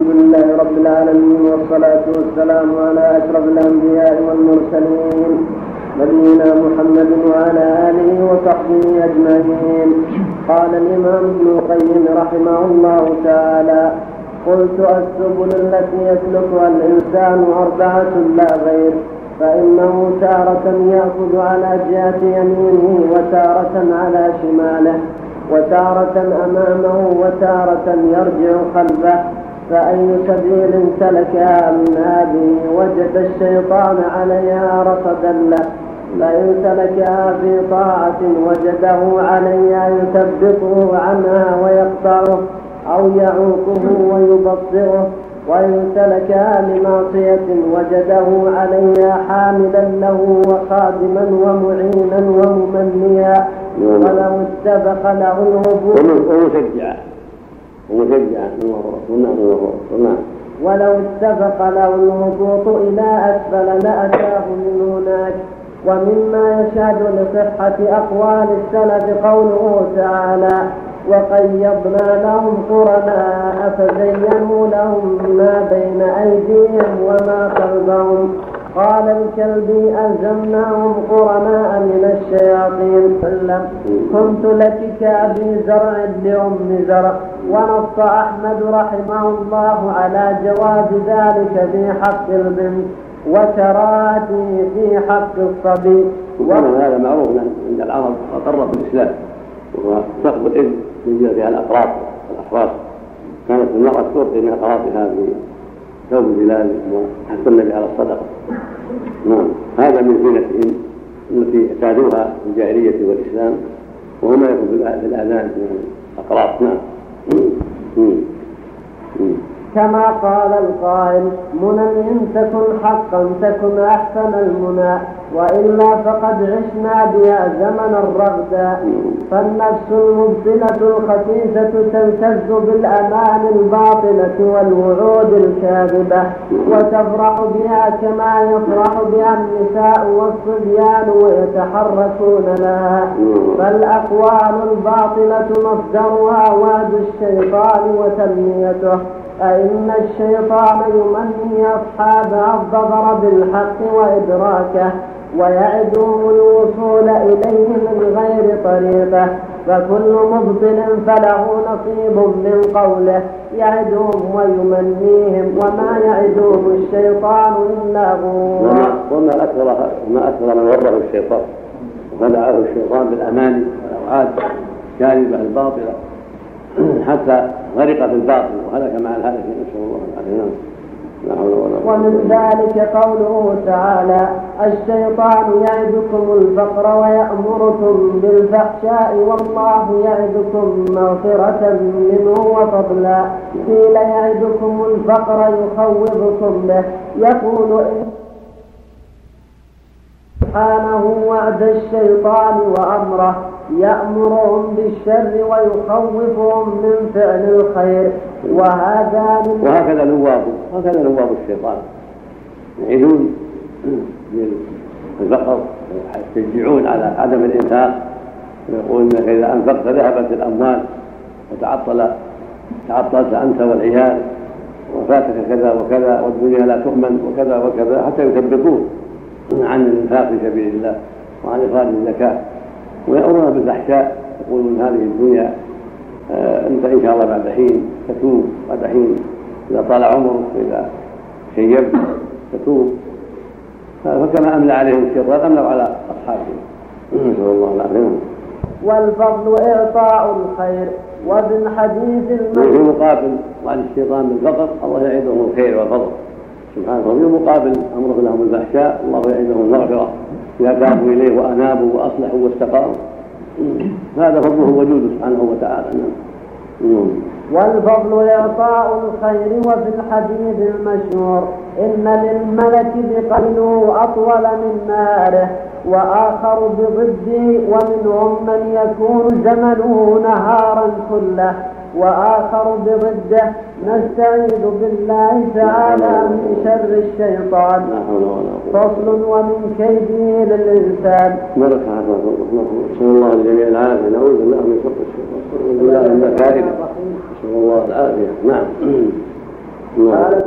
الحمد لله رب العالمين والصلاة والسلام على أشرف الأنبياء والمرسلين نبينا محمد وعلى آله وصحبه أجمعين. قال الإمام ابن القيم رحمه الله تعالى قلت السبل التي يسلكها الإنسان أربعة لا غير فإنه تارة يأخذ على جهة يمينه وتارة على شماله وتارة أمامه وتارة يرجع خلفه فأي سبيل سلكها من هذه وجد الشيطان عليها رصدا له. فإن سلكها في طاعة وجده عليها يثبطه عنها ويقطعه أو يعوقه ويبصره. وإن سلكها لمعصية وجده عليها حاملا له وخادما ومعينا وممنيا. ولو اتفق له الهبوط ومشجعا. ومشجعا نعم ولو اتفق له الهبوط إلى أسفل لأتاه من هناك ومما يشهد لصحة أقوال السلف قوله تعالى وقيضنا لهم قرناء فزينوا لهم ما بين أيديهم وما خلفهم. قال الكلبي ألزمناهم قرناء من الشياطين. كنت لك كأبي زرع لأم زرع. ونص أحمد رحمه الله على جواز ذلك في حق البنت وكراهته في حق الصبي. وكان هذا معروف عند العرب أقر بالإسلام وهو الإذن من جهة الأقراط. الأخراط كانت المرأة تلقي من أقراطها في ثوب بلال وحث النبي على الصدقة. نعم. هذا من زينتهم التي اعتادوها في الجاهلية والإسلام وهو ما يكون في الآذان من الأقراط. نعم. Mm-hmm. Mm-hmm. كما قال القائل منى إن تكن حقا تكن أحسن المنى وإلا فقد عشنا بها زمن الرغدا فالنفس المبطلة الخسيسة تلتز بالأمان الباطلة والوعود الكاذبة وتفرح بها كما يفرح بها النساء والصبيان ويتحركون لها. فالأقوال الباطلة مصدرها وعد الشيطان وتنميته. فإن الشيطان يمني أصحابه الظفر بالحق وإدراكه ويعدهم الوصول إليه من غير طريقه فكل مبطل فله نصيب من قوله يعدهم ويمنيهم وما يعدهم الشيطان إلا غرورا وما أكثر ما أكثر من غره الشيطان وخدعه الشيطان بالأماني والأوعاد الكاذبة الباطلة. حتى غرق في الباطل وهلك مع الهلك نسأل الله. العافية ومن ذلك قوله تعالى الشيطان يعدكم الفقر ويأمركم بالفحشاء والله يعدكم مغفرة منه وفضلا. قيل يعدكم الفقر يخوفكم به. يقول سبحانه وعد الشيطان وأمره. يأمرهم بالشر ويخوفهم من فعل الخير. وهذا وهكذا نواب هكذا نواب الشيطان. يعيدون بالفقر يشجعون على عدم الإنفاق. ويقول إنك إذا أنفقت ذهبت الاموال وتعطل تعطلت أنت والعيال وفاتك كذا وكذا والدنيا لا تؤمن وكذا وكذا حتى يثبطوه عن الإنفاق في سبيل الله وعن إخراج الزكاة. ويأمرون بالفحشاء يقولون هذه الدنيا آه أنت إن شاء الله بعد حين تتوب بعد حين إذا طال عمرك واذا شيبت تتوب. فكما املى عليهم الشيطان املوا على أصحابهم. نسأل الله العافية. والفضل إعطاء الخير وفي الحديث في مقابل وعن الشيطان بالفقر الله يعيدهم الخير والفضل. سبحانه وفي مقابل امره لهم بالفحشاء الله يعيدهم المغفرة. اذا تابوا إليه وأنابوا وأصلحوا واستقاموا. هذا فضله وجوده سبحانه وتعالى. نعم. والفضل إعطاء الخير وفي الحديث المشهور إن للملك بقينه أطول من نهاره وآخر بضده ومنهم من يكون زمنه نهارا كله. وآخر بضده نستعيذ بالله تعالى من شر الشيطان. فصل ومن كيده للإنسان. بركة نسأل الله الجميع العافية. نعوذ بالله من شر الشيطان. نعوذ بالله من نسأل الله العافية. نعم. يقول